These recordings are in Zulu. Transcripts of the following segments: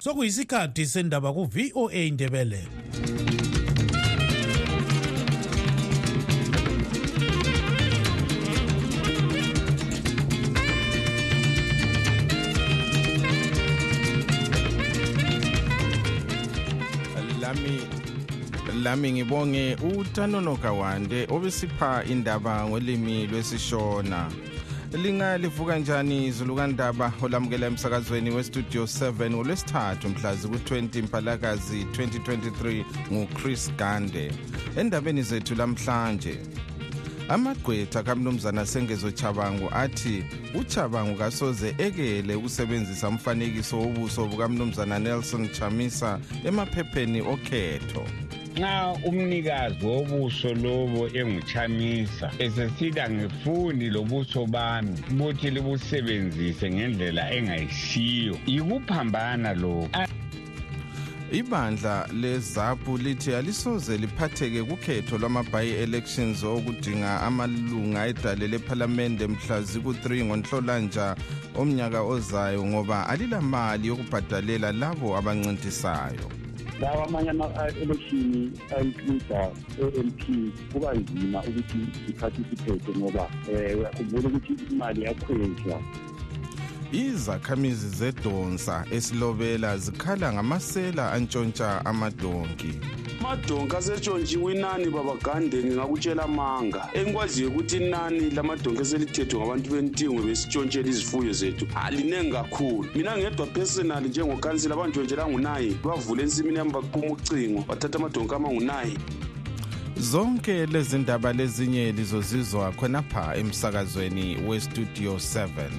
sokuyisikhathi sendaba ku-voa indebele lami ngibonge utanono kawande obesipha indaba ngolimi lwesishona. Lingalivuka njani izulu kandaba olamukela emsakazweni westudio 7 ngolwesithathu mhlazi ku-20 mpalakazi 2023 nguchris gande. Endabeni zethu lamhlanje amagqwetha kamnumzana sengezo chabangu athi uchabangu kasoze ekele ukusebenzisa umfanekiso wobuso bukamnumzana nelson chamisa emaphepheni okhetho nxa umnikazi wobuso lobo enguchamisa esesithi angifuni lobuso bami ukuthi libusebenzise ngendlela engayisiyo yikuphambana lokhu ibandla lezapu lithi alisoze liphatheke kukhetho lwama-by-elections okudinga amalunga edale lephalamende mhla ziku-3 ngonhlolanja omnyaka ozayo ngoba alilamali yokubhadalela labo abancintisayo. Lawa amanye ama-election a-includa a-m p kuba nzima ukuthi iparticipate ngoba um uyakhumbula ukuthi imali yakhwezwa izakhamizi zedonsa esilobela zikhala ngamasela antshontsha amadonki. Amadonki asetshontshiwe inani babagande ngingakutshela manga. Engikwaziyo ukuthi inani lamadonki eselithethwe ngabantu bentingo besitshontshela izifuyo zethu alinengi kakhulu. Mina ngedwa personally njengokansila bantshontshela ngunayi bavule ensimini yami baquma ucingo bathatha amadonki amangunayi zonke lezi ndaba lezinye lizozizwa khonapha emsakazweni westudio 7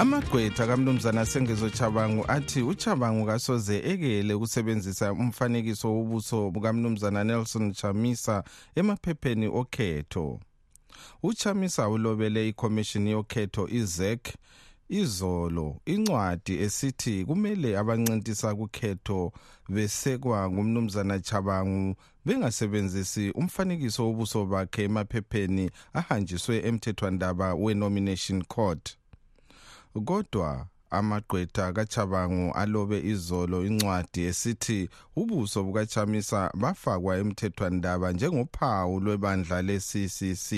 amagqwetha kamnumzana sengezo chabangu athi uchabangu kasoze ekele ukusebenzisa umfanekiso wobuso bukamnumzana nelson chamisa emaphepheni okhetho. Uchamisa ulobele ikhomishini yokhetho izek izolo incwadi esithi kumele abancintisa kukhetho besekwa ngumnumzana chabangu bengasebenzisi umfanekiso wobuso bakhe emaphepheni ahanjiswe emthethwandaba we-nomination court. Kodwa amagqwetha kachabangu alobe izolo incwadi esithi ubuso bukachamisa bafakwa emthethwandaba njengophawu lwebandla le-ccc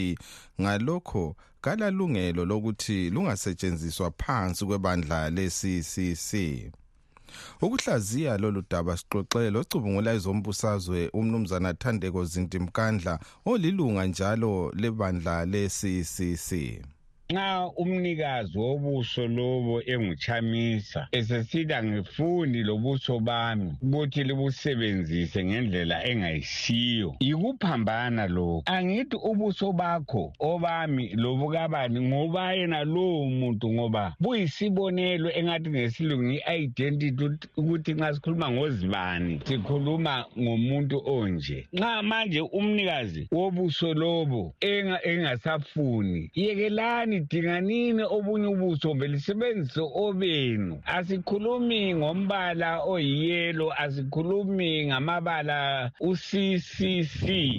ngalokho kalalungelo lokuthi lungasetshenziswa phansi kwebandla le-ccc ukuhlaziya lolu daba sixoxe locubungula ezombusazwe umnumzana thandeko zintimkandla olilunga njalo lebandla le-ccc nxa umnikazi wobuso lobo enguchamisa esesithi angifuni lobuso bami ukuthi libusebenzise ngendlela engayisiyo yikuphambana lokhu. Angithi ubuso bakho obami lobukabani ngoba yena lowo muntu ngoba buyisibonelo engathi ngesilungu i-identity ukuthi nxa sikhuluma ngozibani sikhuluma ngomuntu onje. Nxa manje umnikazi wobuso lobo engasafuni yekelani dinganini obunye ubuso belisebenzise obenu? Asikhulumi ngombala oyiyelo asikhulumi ngamabala uccc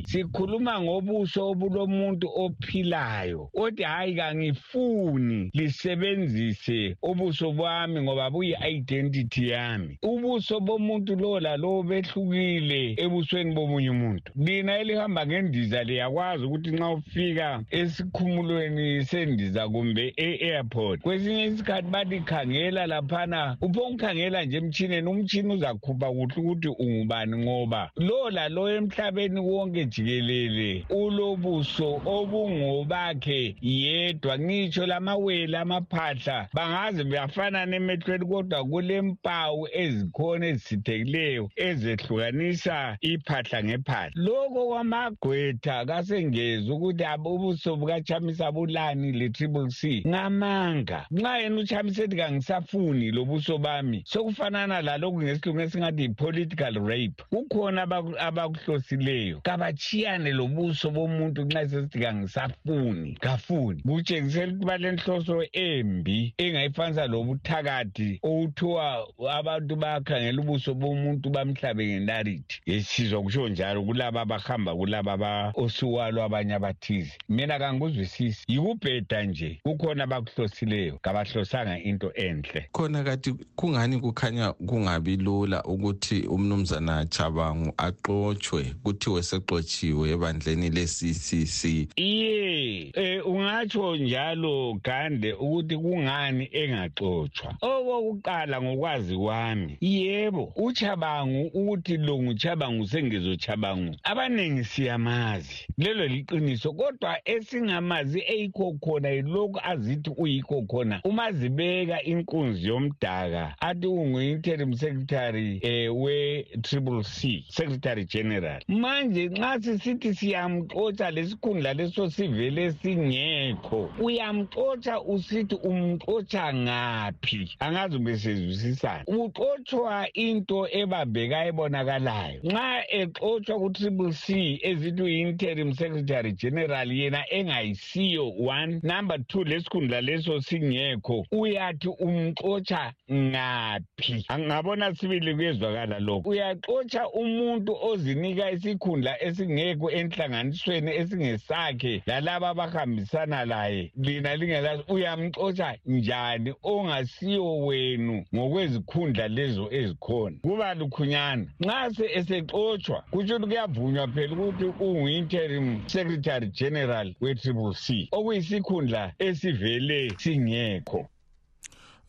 sikhuluma ngobuso obulomuntu ophilayo kodwa hhayi kangifuni lisebenzise ubuso bami ngoba buyi-identity yami. Ubuso bomuntu lo lalowo behlukile ebusweni bomunye umuntu. Lina elihamba ngendiza liyakwazi ukuthi nxa ufika esikhumulweni sendiza kumbe e-airport. Kwesinye isikhathi bathi khangela laphana uphongikhangela nje emtshineni umtshini uzakhupha kuhle ukuthi ungubani ngoba lo lalo emhlabeni wonke jikelele ulobuso obungobakhe yedwa. Ngitsho lamawele amaphahla bangaze bafanane emehlweni kodwa kulempawu ezikhona ezisithekileyo ezehlukanisa iphahla ngephahla. Loko kwamagqwetha kasengeza ukuthi ubuso bukachamisa bulani lithi triple c. Ngamanga nxa yena uchamisa ethi kangisafuni lobuso bami sokufanana lalokhu ngesilungu esingathi yi-political rape. Kukhona abaku- abakuhlosileyo. Kabachiyane lobuso bomuntu nxa sesithi kangisafuni. Kafuni. Kutshengisela ukuthi balenhloso embi engayifanisa lobuthakathi okuthiwa abantu bayakhangela ubuso bomuntu bamhlabe ngenarithi yesizwa kusho njalo kulaba abahamba kulaba aba- osuwalo abanye abathize. Mina kangikuzwisisi yikubheda nje kukhona abakuhlosileyo kabahlosanga into enhle. Khona kathi kungani kukhanya kungabi lula ukuthi umnumzana chabangu axotshwe kuthiwe seqotshiwe ebandleni le-ccc iye eh ungatsho njalo gande ukuthi kungani engaxotshwa? Okokuqala ngokwazi kwami yebo uchabangu ukuthi lo nguchabangu sengezochabangu abaningi siyamazi. Lelo liqiniso kodwa esingamazi eyikho khona yilokhu azithi uyikho khona. Umazibeka inkunzi yomdaka athi ungu-interim secretary eh, we-triple c secretary general. Manje nxa sisithi siyamxotsha lesikhundla leso sivele singekho uyamxotsha usithi umxotsha ngaphi? Angazi besezwisisana uxotshwa into ebambeka ebonakalayo. Nxa exotshwa ku-triple c ezithi uyi-interim secretary general yena engayisiyo one number two lesikhundla leso singekho. Uyathi umxotsha ngaphi? Angabona sibili kuyezwakala lokho. Uyaxotsha umuntu ozinika isikhundla esingekho enhlanganisweni esingesakhe lalaba abahambisana laye. Lina lingelazi uyamxotsha njani ongasiyo wenu ngokwezikhundla lezo ezikhona? Kuba lukhunyana. Nxa se esexotshwa kutsho ukuthi kuyavunywa phela ukuthi ungu-interim secretary general we-triple c. Okuyisikhundla esivele singekho.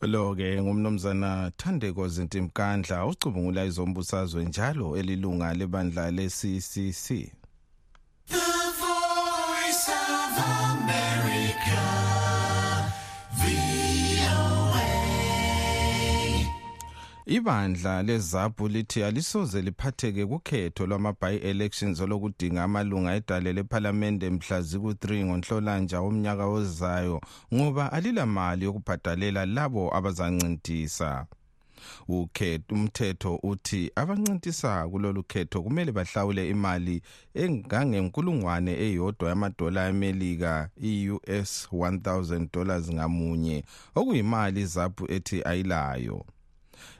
Lo-ke ngumnumzana thandeko zintimkandla ucubungula izombusazwe njalo elilunga lebandla le-ccc The ibandla lezaphu lithi alisoze liphatheke kukhetho lwama-by-elections olokudinga amalunga edale lephalamende mhla ziku-3 ngonhlolanja womnyaka ozayo ngoba alilamali yokubhadalela labo abazancintisa. Umthetho uthi abancintisa kulolu khetho kumele bahlawule imali engangenkulungwane eyodwa yamadola amelika i-us 1000 dollars ngamunye okuyimali izaphu ethi ayilayo.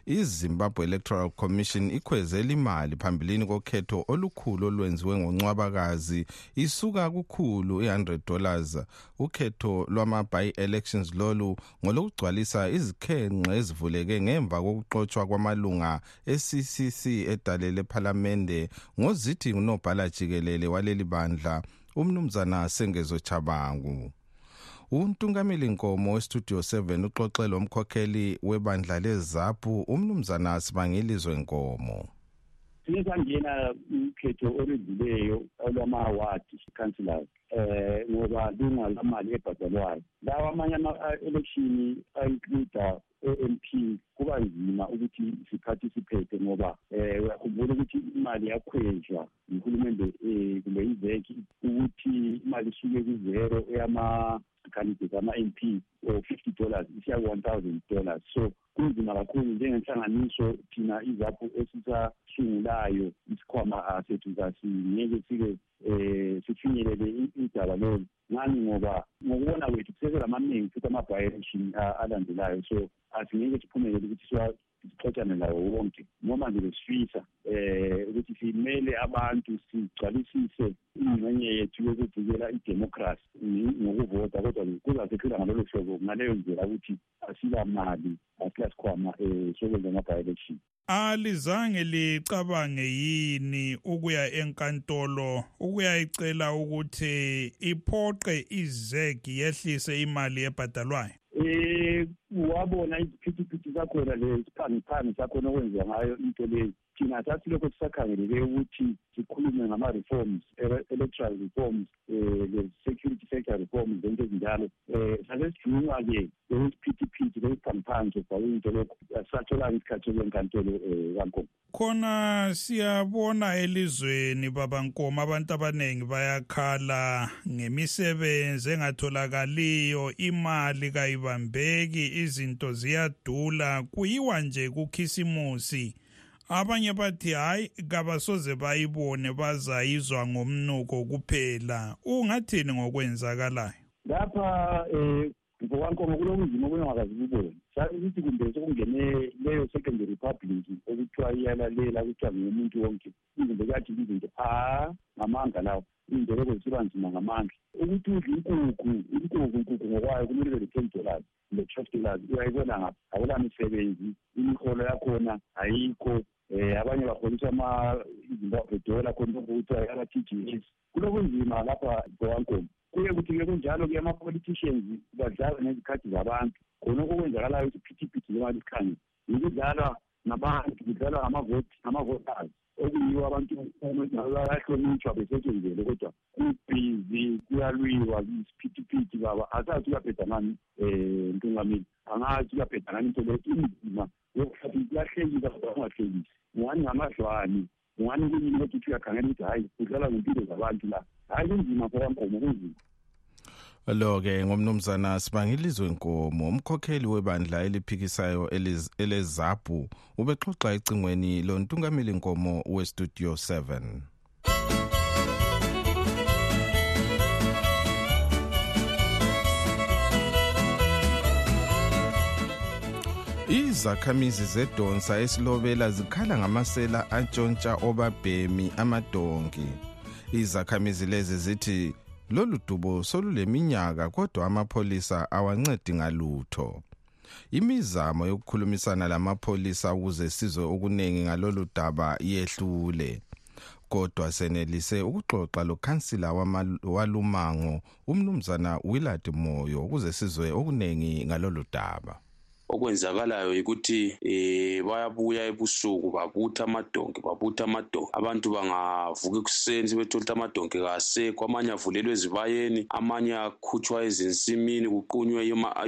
Izimbabwe electoral commission ikhwezela imali phambilini kokhetho olukhulu olwenziwe ngoncwabakazi isuka kukhulu i-100 dollars. Ukhetho lwama-by-elections lolu ngolokugcwalisa izikhenqe ezivuleke ngemva kokuxotshwa kwamalunga e-ccc edale lephalamende ngozithi ngunobhala jikelele waleli bandla umnumzana sengezo chabangu untungameli nkomo westudio 7 uxoxe lomkhokheli webandla lezaphu umnumzana sibangilizwe nkomo. Sike sangena ukhetho olwenzileyo olwama-awadi councillors eh ngoba lungalamali ebhadalwayo. Lawa amanye ama-election a-includa o-m p kuba nzima ukuthi siparticipate ngoba eh uyakhumbula ukuthi imali yakhwezwa yihulumende um kumbe iveki ukuthi imali isuke kuzero eyama candidates ama-m p or fifty dollars isiya ku-one thousand dollars. So kunzima kakhulu njengenhlanganiso thina izapho esisasungulayo isikhwama sethu kasingeke sike um sifinyelele idaba lolu ngani? Ngoba ngokubona kwethu kuseselamaningi futhi ama-by-election alandelayo. So asingeke siphumelele ukuthi sixotshane lawo wonke noma nje besifisa eh ukuthi simele abantu sigcwalisise ingxenye yethu yokuvikela idemocracy ngokuvota kodwa kuzasephila ngalolo hlobo ngaleyo ndlela ukuthi asila mali asila sikhwama um sokwenza ama-by-election alizange licabange yini ukuya enkantolo ukuyayicela ukuthi iphoqe izegi yehlise imali ebhadalwayo? Eh wabona iziphithiphithi zakhona lezi phambi zakhona sakhona okwenziwa ngayo into lezi. Thina sasilokho sisakhangelele ukuthi sikhulume ngama-reforms ele- electoral reforms um le-security sector reforms zonke ezinjalo. Um sake sijunga-ke lokusiphithi-phithi lokuphangiphangi sokubhalwe into lokho. Asisatholanga isikhathi sokuyenkantolo um kankomo. Khona siyabona elizweni babankomo abantu abaningi bayakhala ngemisebenzi engatholakaliyo imali kayibambeki izinto ziyadula kuyiwa nje kukhisimusi. Abanye bathi hayi kabasoze bayibone bazayizwa ngomnuko kuphela. Ungathini ngokwenzakalayo? Lapha um ngokankomo kulobunzima obungakazi bubone sabe ukuthi kumbe sekungene leyo second republic okuthiwa iyalalela kuthiwa ngumuntu wonke izinto kathi izinto a ngamanga lawo izinto loko zisiba nzima ngamandla. Ukuthi udle inkukhu inkukhu inkukhu ngokwayo kumele ibe le-ten dollars le-twelve dollars. Uyayibona ngapha akula misebenzi imiholo yakhona ayikho um abanye baholiswa izimbabwe dola khona okuthiwa ama-t g s kulobunzima lapha gowankomo kuye kuthi-ke kunjalo-ke ama-politicians badlala ngezikhathi zabantu. Khona okwenzakalayo isiphithiphithi njengoba likhanye yikudlalwa nabantu kudlalwa ngama-voters okuyiwo abantu bayahlonitshwa besetshenzele kodwa kubhizi kuyalwiwa isiphithiphithi baba. Asazi kuyaphetha ngani um ntungameli? Angazi uyabheda ngani into leyo? Inzima yokuhlathi kuyahlekisa kodwa ungahlekisi ungani ngamadlwane ungani kuyini kodwa uthi uyakhangela ukuthi hhayi kudlalwa ngempilo zabantu la. Hhayi kunzima fokankomo kunzima lo-ke ngomnumzana sibangilizwe nkomo umkhokheli webandla eliphikisayo elezabhu ubexoxa ecingweni lontungameli nkomo westudio 7 izakhamizi zedonsa esilobela zikhala ngamasela antshontsha obabhemi amadonki. Izakhamizi lezi zithi lolu dubo soluleminyaka kodwa amapholisa awancedi ngalutho. Imizamo yokukhulumisana lamapholisa ukuze sizwe okuningi ngalolu daba yehlule. Kodwa senelise ukuxoxa lokhansila walumango umnumzana willard moyo ukuze sizwe okuningi ngalolu daba. Okwenzakalayo yikuthi eh bayabuya ebusuku babutha amadonki babutha amadonki abantu bangavuka ekuseni sebethola ukuthi amadonki kasekho amanye avulelwe ezibayeni amanye akhutshwa ezinsimini kuqunywe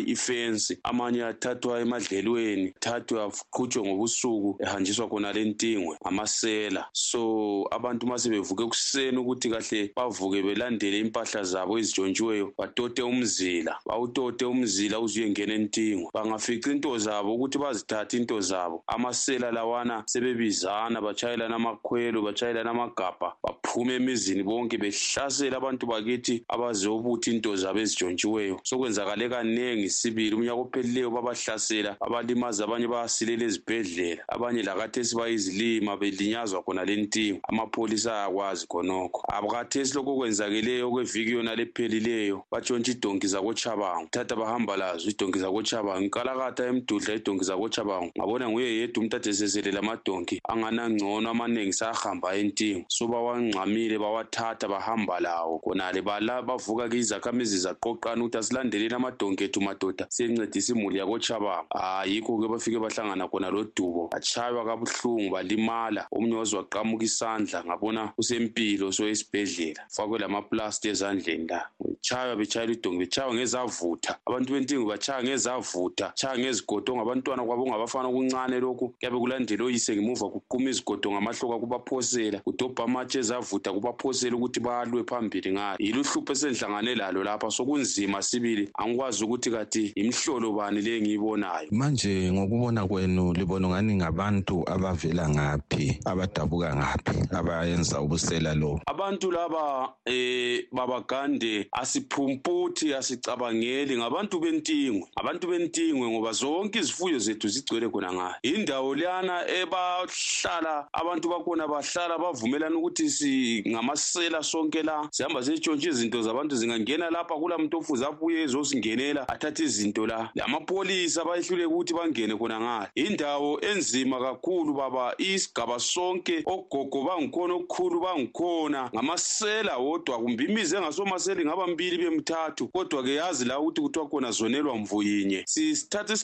ifensi amanye athathwa emadlelweni thathwe aqhutshwe ngobusuku ehanjiswa khona lentingwe ngamasela. So abantu ma sebevuka ekuseni ukuthi kahle bavuke belandele impahla zabo ezitshontshiweyo batote umzila. Bawutote umzila uze uyengena entingwe. Bangafica into zabo ukuthi bazithathe into zabo. Amasela lawana sebebizana batshayelana amakhwelo batshayelana amagabha baphume emizini bonke behlasela abantu bakithi abazobutha into zabo ezitshontshiweyo sokwenzakale kanengi sibili umnyaka ophelileyo babahlasela abalimaza abanye bayasilela ezibhedlela abanye lakathesi bayizilima belinyazwa khona lentingo amapholisa ayakwazi khonokho. Abakathesi lokho okwenzakeleyo okweviki yona lephelileyo batshontsha idonki zakochabango thatha bahamba lazo idonki zakochabango inkalakatha emdudla idonki zakochabango ngabona nguye yedwa umuntu ade seselela amadonki anganangcono amanengi sayahamba entingo. So bawangxamile bawathatha bahamba lawo. Khonale bala bavuka ke izakhamizi zaqoqana ukuthi asilandeleni amadonki ethu madoda. Siyencedisa imuli yakochabango ayikho ke bafike bahlangana khona lodubo batshaywa kabuhlungu balimala. Omunye waze waqamuka isandla ngabona usempilo so esibhedlela. Fakwe lamaplasti ezandleni la. Betshaywa betshayela idonki betshaywa ngezavutha. Abantu bentingo batshaya ngezavutha tshaya ngezigodo ngabantwana kwabo ongabafana okuncane lokhu. Kuyabe kulandela oyise ngemuva kuquma izigodo ngamahloka kubaphosela kudobha amatshe ezavutha kubaphosela ukuthi balwe phambili ngayo. Yilo uhlupho esendihlangane lalo lapha sokunzima sibili. Angikwazi ukuthi kathi imhlolo bani le engiyibonayo? Manje ngokubona kwenu libona ngani ngabantu abavela ngaphi abadabuka ngaphi abayenza ubusela lo? Abantu laba eh babagande asiphumputhi asicabangeli. Ngabantu bentingwe abantu bentingwe ngoba zonke izifuyo zethu zigcwele khona ngayo indawo leyana ebahlala abantu bakhona bahlala bavumelana ukuthi singamasela sonke la. Sihamba sitshontshe izinto zabantu zingangena lapha kula muntu ofuze abuye ezosingenela athathe izinto la. Lamapholisa bayehluleka ukuthi bangene khona ngayo indawo enzima kakhulu baba. Isigaba sonke ogogo bangikhona okukhulu bangikhona. Ngamasela wodwa kumbe imizi engasomasela ingaba mbili bemthathu. Kodwa ke yazi la ukuthi kuthiwa khona zonelwa mvuyinye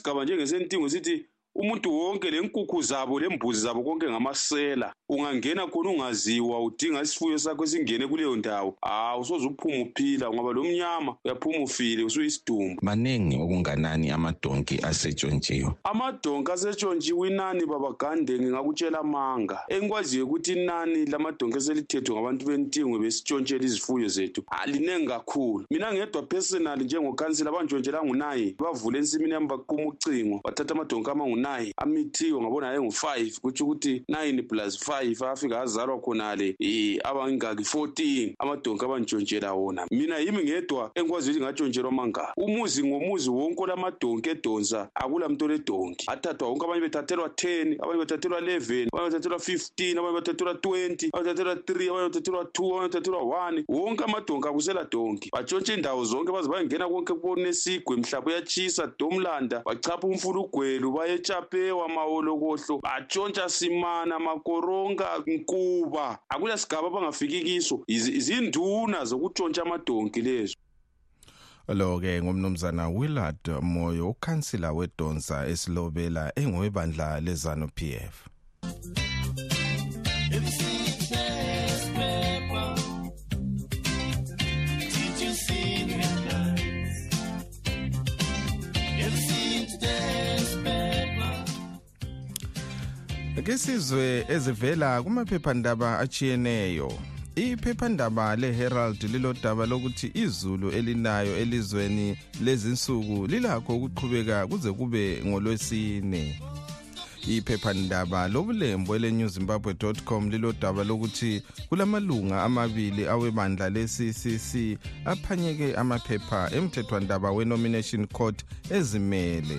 tukaba nje ngezentimo sithi umuntu wonke lenkukhu zabo lembuzi zabo konke ngamasela. Ungangena khona ungaziwa udinga isifuyo sakho esingene kuleyo ndawo. Hawu usoze uphuma uphila ngoba lo mnyama uyaphuma ufile usuyisidumbu maningi okunganani amadonki asetshontshiwe? Amadonki asetshontshiwe inani babagande ngingakutshela manga. Engikwaziyo ukuthi inani lamadonki eselithethwe ngabantu bentingwe besitshontshela izifuyo zethu alinengi kakhulu. Mina ngedwa personally njengokhansila bantshontshela ngunayi bavule ensimini yami baquma ucingo bathatha amadonki amangunayi amithiwe ngabona ayengu-five kutsho ukuthi nine plus five afika azalwa khonale um abangaki fourteen amadonki abantshontshela wona. Mina yimi ngedwa engikwazi ukuthi ngatshontshelwa mangaki umuzi ngomuzi wonke olamadonki edonsa akula muntu oledonki. Athathwa wonke abanye bethathelwa ten abanye bethathelwa eleven abanye bethathelwa fifteen abanye bethathelwa twenty abanye bethathelwa three abanye bethathelwa two abanye bethathelwa one. Wonke amadonki akusela donki batshontshe indawo zonke baze bayengena konke kunesigwe mhlaba uyatshisa domlanda bachapha umfulugwelu baye etshapewa mawolokohlo batshontsha simana makoronga nkuba. Akula sigaba abangafiki kiso Izi- zinduna zokutshontsha amadonki lezo. Lo ke ngumnumzana Willard Moyo ukhansila wedonsa esilobela engowebandla lezanu PF ke sizwe ezivela kumaphephandaba achiyeneyo iphephandaba leHerald lilodaba lokuthi izulu elinayo elizweni lezinsuku lilakho ukuqhubeka kuze kube ngolwesine. Iphephandaba lobulembu eleNewZimbabwe.com lilodaba lokuthi kulamalunga amabili awebandla leCCC aphanyeke amaphepha emthethwandaba wenomination court ezimele.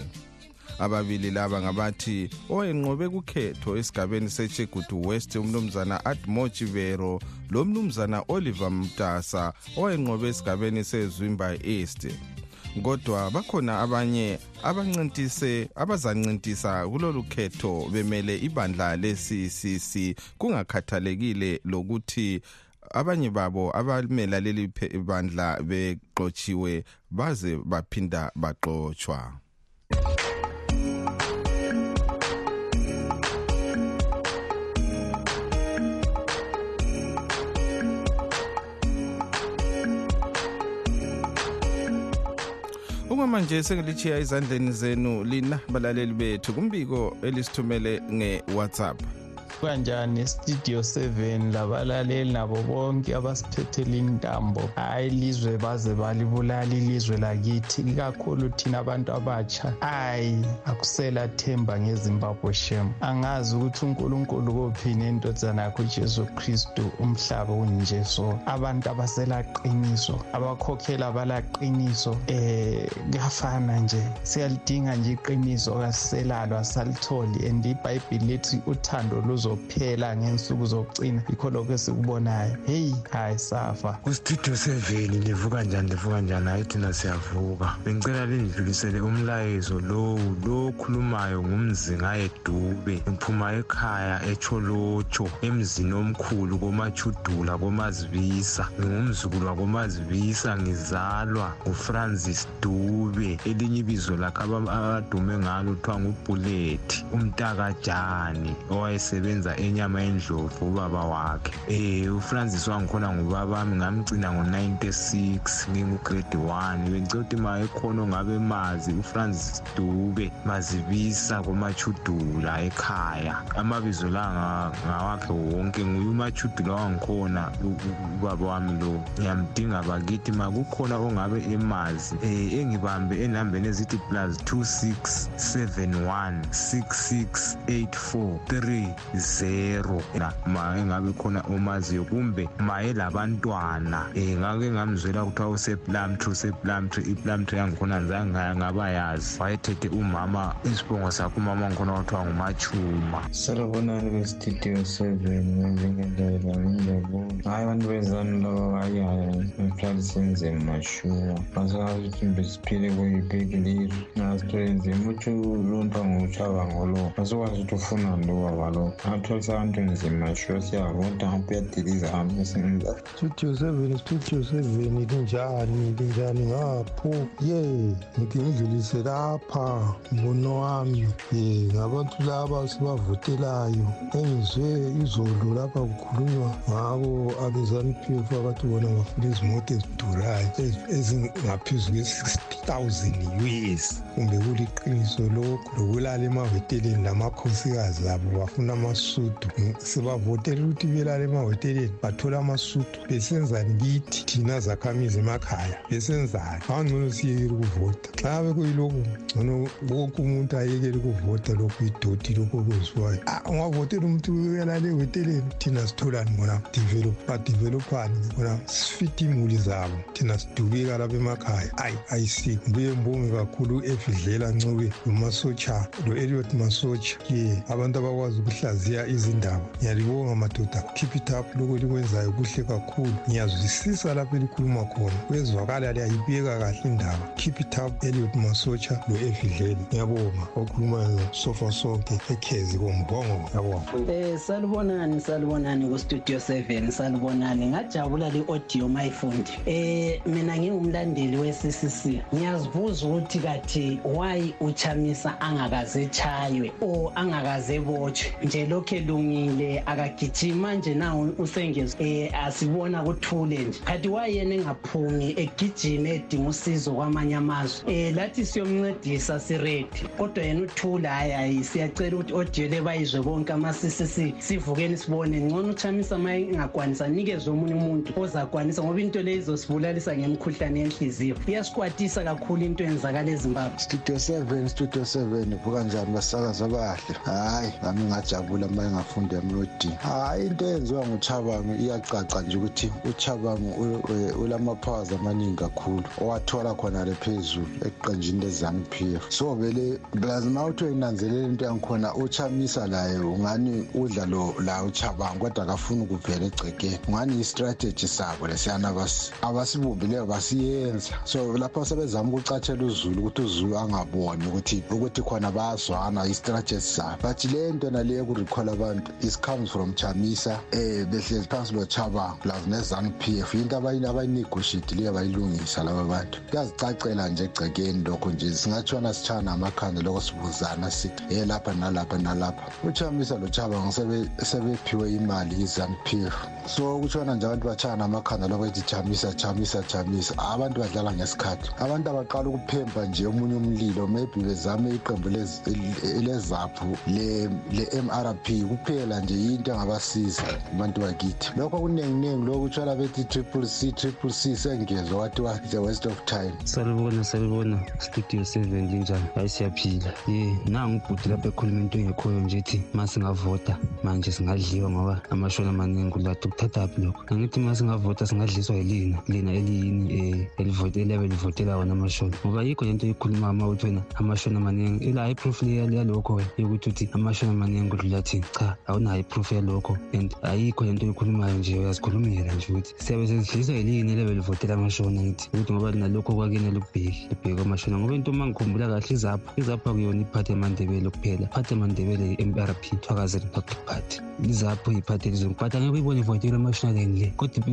Ababili laba ngabathi owayenqobe kukhetho esigabeni sechegudu west umnumzana admo chivero lo mnumzana oliver mtasa owayenqobe esigabeni sezwimba east. Kodwa bakhona abanye abancintise abazancintisa kulolu khetho bemele ibandla le-ccc kungakhathalekile lokuthi abanye babo abamela leli bandla beqotshiwe baze baphinda baqotshwa okwamanje sengilichiya ezandleni zenu lina balaleli bethu kumbiko elisithumele nge-whatsapp. Kanjani studio 7 labalaleli nabo bonke abasiphethela intambo hayi ilizwe baze balibulala ilizwe lakithi ikakhulu thina abantu abatsha. Hayi akusela themba ngezimbabwe shem. Angazi ukuthi unkulunkulu kophini entozana yakho ujesu kristu umhlaba unje so abantu abaselaqiniso abakhokhela balaqiniso eh kuyafana nje. Siyalidinga nje iqiniso kasiselalo asalitholi and ibhayibhili lithi uthando luzophela ngensuku zokucina yikho lokho esikubonayo. Heyi hayi safa. Kustudio seven livuka njani livuka njani? Hayi thina siyavuka. Bengicela lindlulisele umlayezo lowu lo okhulumayo ngumzingaye dube ngiphuma ekhaya echolotsho emzini omkhulu komachudula komazibisa. Ngingumzukulu wakomazibisa ngizalwa ngufrancis dube. Elinye ibizo lakhe aba- abadume ngalo kuthiwa ngubulethi umntakajani owayesebenza enyama endlovu ubaba wakhe. Um ufrancis wangikhona ngubabami ngamgcina ngo-96 ngingugrade 1 bengicela ukuthi ma ekhona ongabe mazi ufrancis dube mazibisa komachudula ekhaya. Amabizo la nga- ngawakhe wonke nguye umachudula wangikhona u- u- ubaba wami lo. Ngiyamdinga bakithi ma kukhona ongabe emazi um engibambe enambeni ezithi plus 2671 668430 na ma engabe khona omaziyo kumbe ma elabantwana um ngake ngamzwela kuthiwa useplumtree useplumtree iplumtree yangikhona zange ngaba yazi. Wayethethe umama isibongo sakhe umama ngikhona kuthiwa ngumachuma salubonani kwestudio seven njengendlela ngiyabona hayi abantu bezanu laba hayi hayi sihlalise nzima shuwa masazi ukuthi mbe siphile kuyibheki lizwe nasithole nzima uthi lumpa nguchabango lo asikwazi ukuthi ufunani lo baba lo atholisa abantu nzima shuwa siyavota ngapho uyadiliza hami esinenza studio seven studio seven linjani linjani ngapho ye ngithi ngidlulise lapha mbono wami. Ye ngabantu laba sibavotelayo engizwe izolo lapha kukhulunywa ngabo abezanupf abathi bona bafuna izimoto ezidurayo ezi- ezingaphezu kwe-60 us kumbe kuliqiniso lokhu lokulala emahoteleni lamakhosikazi abo bafuna amasudu sibavotela ukuthi belala emahoteleni bathole amasudu besenzani kithi thina zakhamizi emakhaya besenzani. Angcono siyekele ukuvota xa bekuyilokhu ngcono wonke umuntu ayekele ukuvota lokhu idoti lokhu okwenziwayo. Ah, ungavotela umuntu uyalala ehoteleni thina sitholani develop badevelophani bona sifite imuli zabo thina sidubeka lapha emakhaya. Ayi ayisi ngibuye ngibonge kakhulu efidlela ncube lomasotsha lo-eliot masotsha. Ye abantu abakwazi ukuhlaziya izindaba. Ngiyalibonga madoda. Keep it up. Lokho likwenzayo kuhle kakhulu. Ngiyazwisisa lapho elikhuluma khona. Kwezwakala liyayibeka kahle indaba. Keep it up eliot masotsha lo-efidlela ngiyabonga. Okhulumayo sofa sonke ekhezi kombongo. Ngiyabonga. Eh salibonani salibonani ku studio 7 salibonani. Ngajabula le audio mayifundi eh mina ngingumlandeli we CCC ngiyazibuza ukuthi kathi why uchamisa angakaze chaywe o angakaze botshwe? Nje lokho elungile akagijima nje nawo usengezwe eh asibona kuthule nje. Kathi why yena engaphumi egijima edinga usizo kwamanye amazwe. Eh lathi siyomncedisa siredi kodwa yena uthula hayi hayi siyacela ukuthi audio le bayizwe bonke ama-ccc sivukeni sibone. Ngcono uchamisa ma engakwanisa nikezwe omunye umuntu ozakwanisa ngoba into le izosibulalisa ngemikhuhlane yenhliziyo. Iyasikwatisa kakhulu into eyenzakala ezimbabwe. Studio 7 studio 7 vuka njani? Basakazi abahle hayi nami ngajabula uma engafunda emlodi hayi into eyenziwa nguchabango iyacaca nje ukuthi uchabango u- u- ulamapowers amaningi kakhulu owathola khona le phezulu eqenjini lezanup f so vele lazima uthi uyinanzelela into yangikhona uchamisa laye ungani udla lo la uchabango kodwa akafuni ukuvela egcekeni. Ungani i-strategy sabo lesiyana abasi- abasibumbileyo basiyenza. So lapho sebezama ukucathela uzulu ukuthi uzulu angaboni ukuthi ukuthi khona bayazwana i-strategy sabo. But le nto naleyo yokurikhola abantu is comes from chamisa um behlezi phansi lochabango plus nezanu p f into abayi- abayinegotiatileyo bayilungisa laba bantu kuyazicacela nje egcekeni lokho nje singatshona sitshaya namakhanda lokho sibuzana sithi ye lapha nalapha nalapha uchamisa lochabango sebe- sebephiwe imali yizanu p f so kutshona nje abantu batshaya namakhanda lokho ethi chamisa chamisa chamisa abantu badlala ngesikhathi abantu abaqala ukuphemba nje omunye umlilo maybe bezame iqembu lez- lezaphu le-mrp kuphela nje into engabasiza abantu bakithi. Lokho lokhu kutshona bethi triple c triple c sengezwa the of time. Studio seven linjani? Hayi siyaphila. Ye lapho ekhuluma into engekhoyo nje ethi ma singavota manje singadliwa ngoba amaningi lokho? Angithi ma singavota singadliswa yilina lina eliyini um eliyabe livotela wona ngoba yikho lento uthi wena amaningi. Ila yokuthi uthi amaningi cha awunayo iproof yalokho. And ayikho lento oyikhulumayo nje uyazikhulumela nje ukuthi siyabe sezidliswa yilini eliyabe livotela amashoni angithi ukuthi ngoba nalokho kwakini elukubheki libheke amashona ngoba into uma ngikhumbula kahle izapho izapho akuyona iphathi emandebele kuphela. Iphathi emandebele i-mrp thwakazi republic party. izapho iphathi elizweni but uyibone ivotela emashonaleni le. Kodwa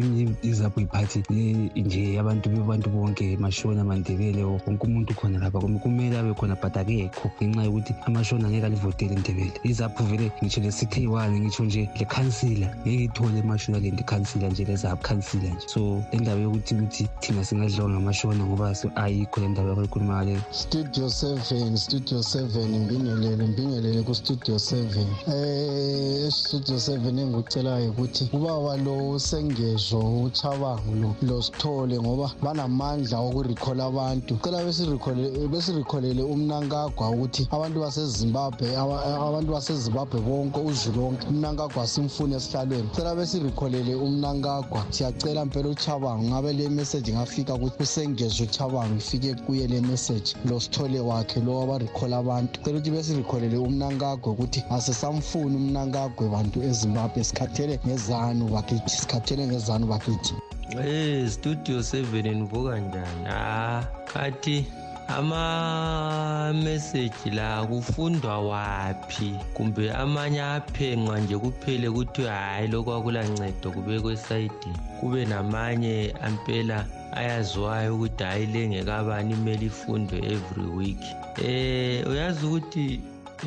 izapho iphathi le nje abantu bebantu bonke mashona amandebele wonke umuntu khona lapha. Kum- kumele abe khona but akekho. Ngenxa yokuthi amashona angeke alivotele indebele izapho vele ngitsho le-city one ngitsho nje le-councila ngeke ithole emashonaleni ikhansila nje lezapho khansila nje. So le ndaba yokuthi ukuthi thina singadliwa ngamashona ngoba so- ayikho le ndaba yokuyikhuluma leyo studio 7 studio 7 mbingelele mbingelele ku-studio 7 eh studio 7 engikucelayo ukuthi ubaba lo sengezwa uchabango lo lo sithole ngoba banamandla okurikhola abantu. Cela besirikholele besirikholele umnankagwa ukuthi abantu basezimbabwe aba- abantu basezimbabwe bonke uzulu wonke umnankagwa simfune esihlalweni. Cela besirikholele umnankagwa siyacela mpela uchabango ngabe le message ngafika ukuthi usengezwe uchabango ifike kuye le message. Lo sithole wakhe lo wabarikhola abantu. Cela ukuthi besirikholele umnankagwe ukuthi asesamfuni umnankagwe bantu ezimbabwe. Sikhathele ngezanu bakithi sikhathele ngezanu bakithi. Hey studio 7 nivuka njani? Ah kathi ama-message la kufundwa waphi? Kumbe amanye aphenqwa nje kuphele kuthiwe hhayi lokhu akulancedo kubekwe esayidini kube namanye ampela ayaziwayo ukuthi hhayi lengekabani imele ifundwe every week. Eh uyazi ukuthi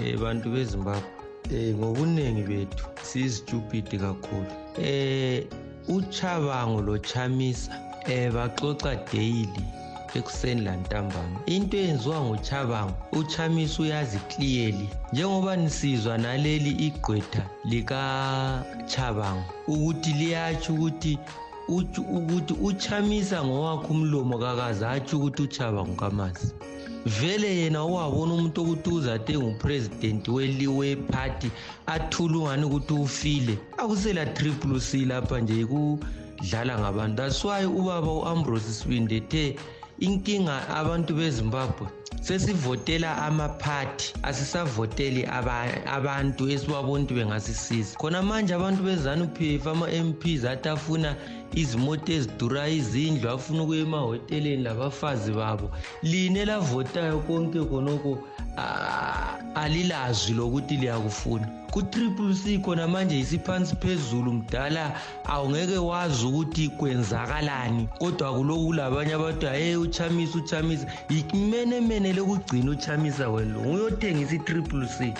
eh bantu bezimbabwe eh ngobuningi bethu siyizitupid kakhulu. Eh uchabango lochamisa eh baxoxa daily. Ekuseni lantambama into eyenziwa nguchabango uchamisa uyazi clearly njengoba nisizwa naleli igqwetha likachabango ukuthi liyatsho ukuthi ukuthi uchamisa ngowakhe umlomo kakaze atsho ukuthi uchabango kamazi vele yena owabona umuntu ukuthi uzade ngupresident wephathi athule ungani ukuthi ufile akusela triple c lapha nje kudlala ngabantu. That's why ubaba u-ambrose sibinde ethe inkinga abantu bezimbabwe. Sesivotela amaphathi asisavoteli abantu esibabona ukuthi bengasisiza. Khona manje abantu bezanup f ama-mps athi afuna izimoto ezidurayo izindlu afuna ukuya emahoteleni labafazi babo. Line lavotayo konke khonoko alilazwi lokuthi liyakufuna. Ku-triple c khona manje isiphansi phezulu mdala awungeke wazi ukuthi kwenzakalani kodwa kuloku kulabanye abantu haye uchamisa uchamisa. Imenemene lekugcina uchamisa wena lo nguyothengisa i-triple c.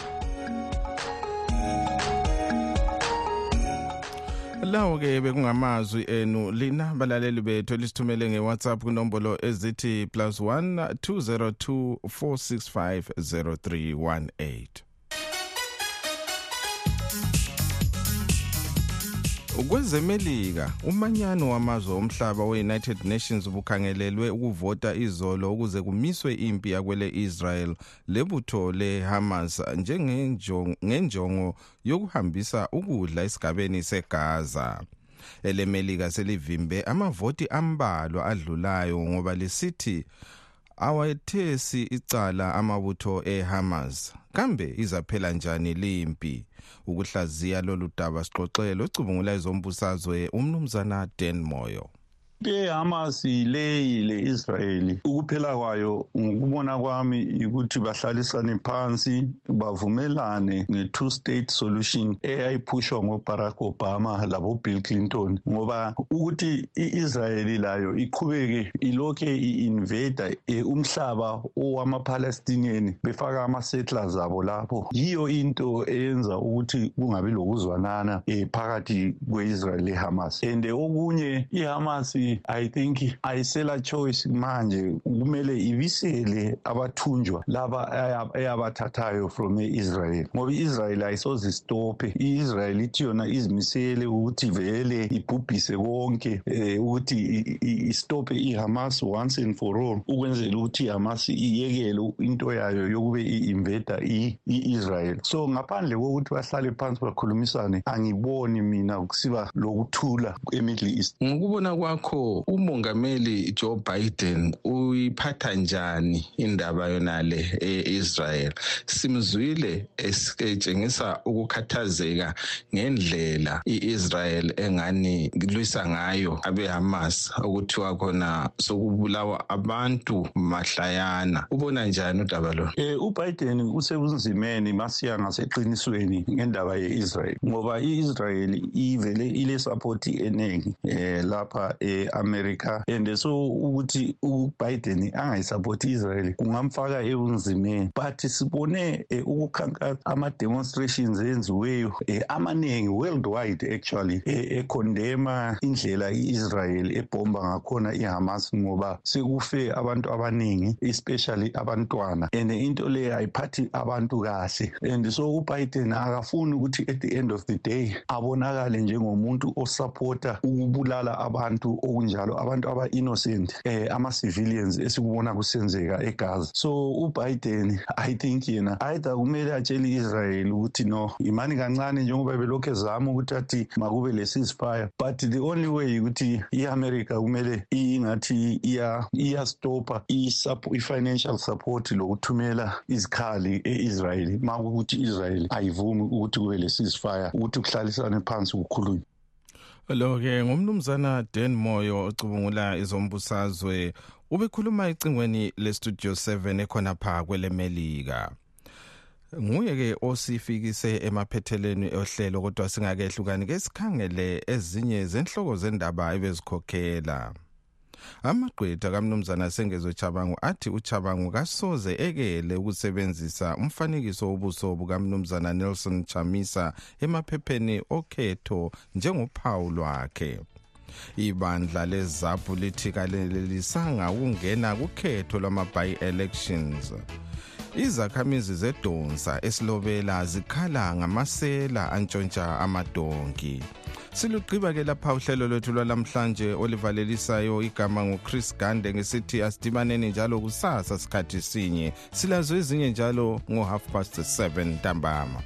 lawo ke bekungamazwi eh, enu lina balaleli bethu elisithumele ngewhatsapp kunombolo ezithi plus 1 202 465 0318 kwezemelika umanyano wamazwe omhlaba we-united nations bukhangelelwe ukuvota izolo ukuze kumiswe impi yakwele israel. Lebutho le-hamas ngenjongo yokuhambisa ukudla esigabeni segaza. Elemelika selivimbe amavoti ambalwa adlulayo ngoba lisithi awethesi icala amabutho eHamas. Kambe izaphela njani limpi ukuhlaziya lolu daba sixoxele ocubungula ezombusazwe umnumzana Dan Moyo. Ehamas leyi le-israyeli ukuphela kwayo ngokubona kwami ukuthi bahlalisane phansi bavumelane nge-two state solution eyayiphushwa ngobarack obama labobill clinton. Ngoba ukuthi i-israyeli layo iqhubeke ilokhe i-invada umhlaba owama-palestinian befaka ama-settlers abo lapho. Yiyo into eyenza ukuthi kungabi lokuzwanana um phakathi kwe-israyeli le-hamas. And okunye ihamas i think ayisela choice manje. Kumele ibisele abathunjwa laba eyabathathayo from e-israel. Ngoba i-israel ayisoze istophe i-israel ithi yona izimisele ukuthi vele ibhubhise konke um ukuthi istophe i-hamas once and for all. Ukwenzela ukuthi i-hamas iyekele into yayo yokube i-invada i-israel. So ngaphandle kokuthi bahlale phansi bakhulumisane angiboni mina kusiba lokuthula e-middle east. Ngokubona kwakho umongameli Joe Biden uyiphatha njani indaba yonale eIsrael? Simzwile etshengisa ukukhathazeka ngendlela iIsrael engani lwisa ngayo abeHamas okuthiwa khona sokubulawa abantu mahlayana. Ubona njani udaba lo eh uBiden usebunzimeni masiya ngaseqinisweni ngendaba yeIsrael ngoba iIsrael ivele ile support eningi eh lapha e-America. And so ukuthi uBiden angayisupport Israel kungamfaka ebunzimeni. But sibone ukukhankasa ama demonstrations enziweyo amaningi worldwide actually ekhondema indlela iIsrael ebomba ngakhona iHamas ngoba sekufe abantu abaningi especially abantwana. And into leyo ayiphathi abantu kahle. And so uBiden akafuni ukuthi at the end of the day abonakale njengomuntu osupporta ukubulala abantu okunjalo abantu aba-innocent eh ama-civilians esikubona kusenzeka egaza. So ubiden i think yena either kumele atshele i-israel ukuthi no imani kancane njengoba belokhu ezama ukuthi athi makube le-ceasefire but the only way ukuthi i-america kumele ingathi iyastopha i-financial support lokuthumela izikhali e-israel ma ukuthi i-israel ayivumi ukuthi kube le-ceasefire ukuthi kuhlalisane phansi kukhulunywe lo ke ngumnumzana Dan Moyo ocubungula izombusazwe. Ubekhuluma ecingweni lestudio 7 ekhona pha kwelemelika. Nguye ke osifikise emaphetheleni ohlelo kodwa singakehlukani ke sikhangele ezinye zenhloko zendaba ebezikhokhela. Amagqwetha kamnumzana sengezo chabangu athi uchabangu kasoze ekele ukusebenzisa umfanekiso wobuso bukamnumzana Nelson Chamisa emaphepheni okhetho njengophawu lwakhe. Ibandla lezaphu lithi kalelelisanga ukungena kukhetho lwama-by-elections. Izakhamizi zedonsa esilobela zikhala ngamasela antshontsha amadonki. Silugqiba ke lapha uhlelo lwethu lwalamhlanje olivalelisayo igama nguchris gande ngesithi asidibaneni njalo kusasa sikhathi sinye. Silazo ezinye njalo ngo-half past 7 ntambama.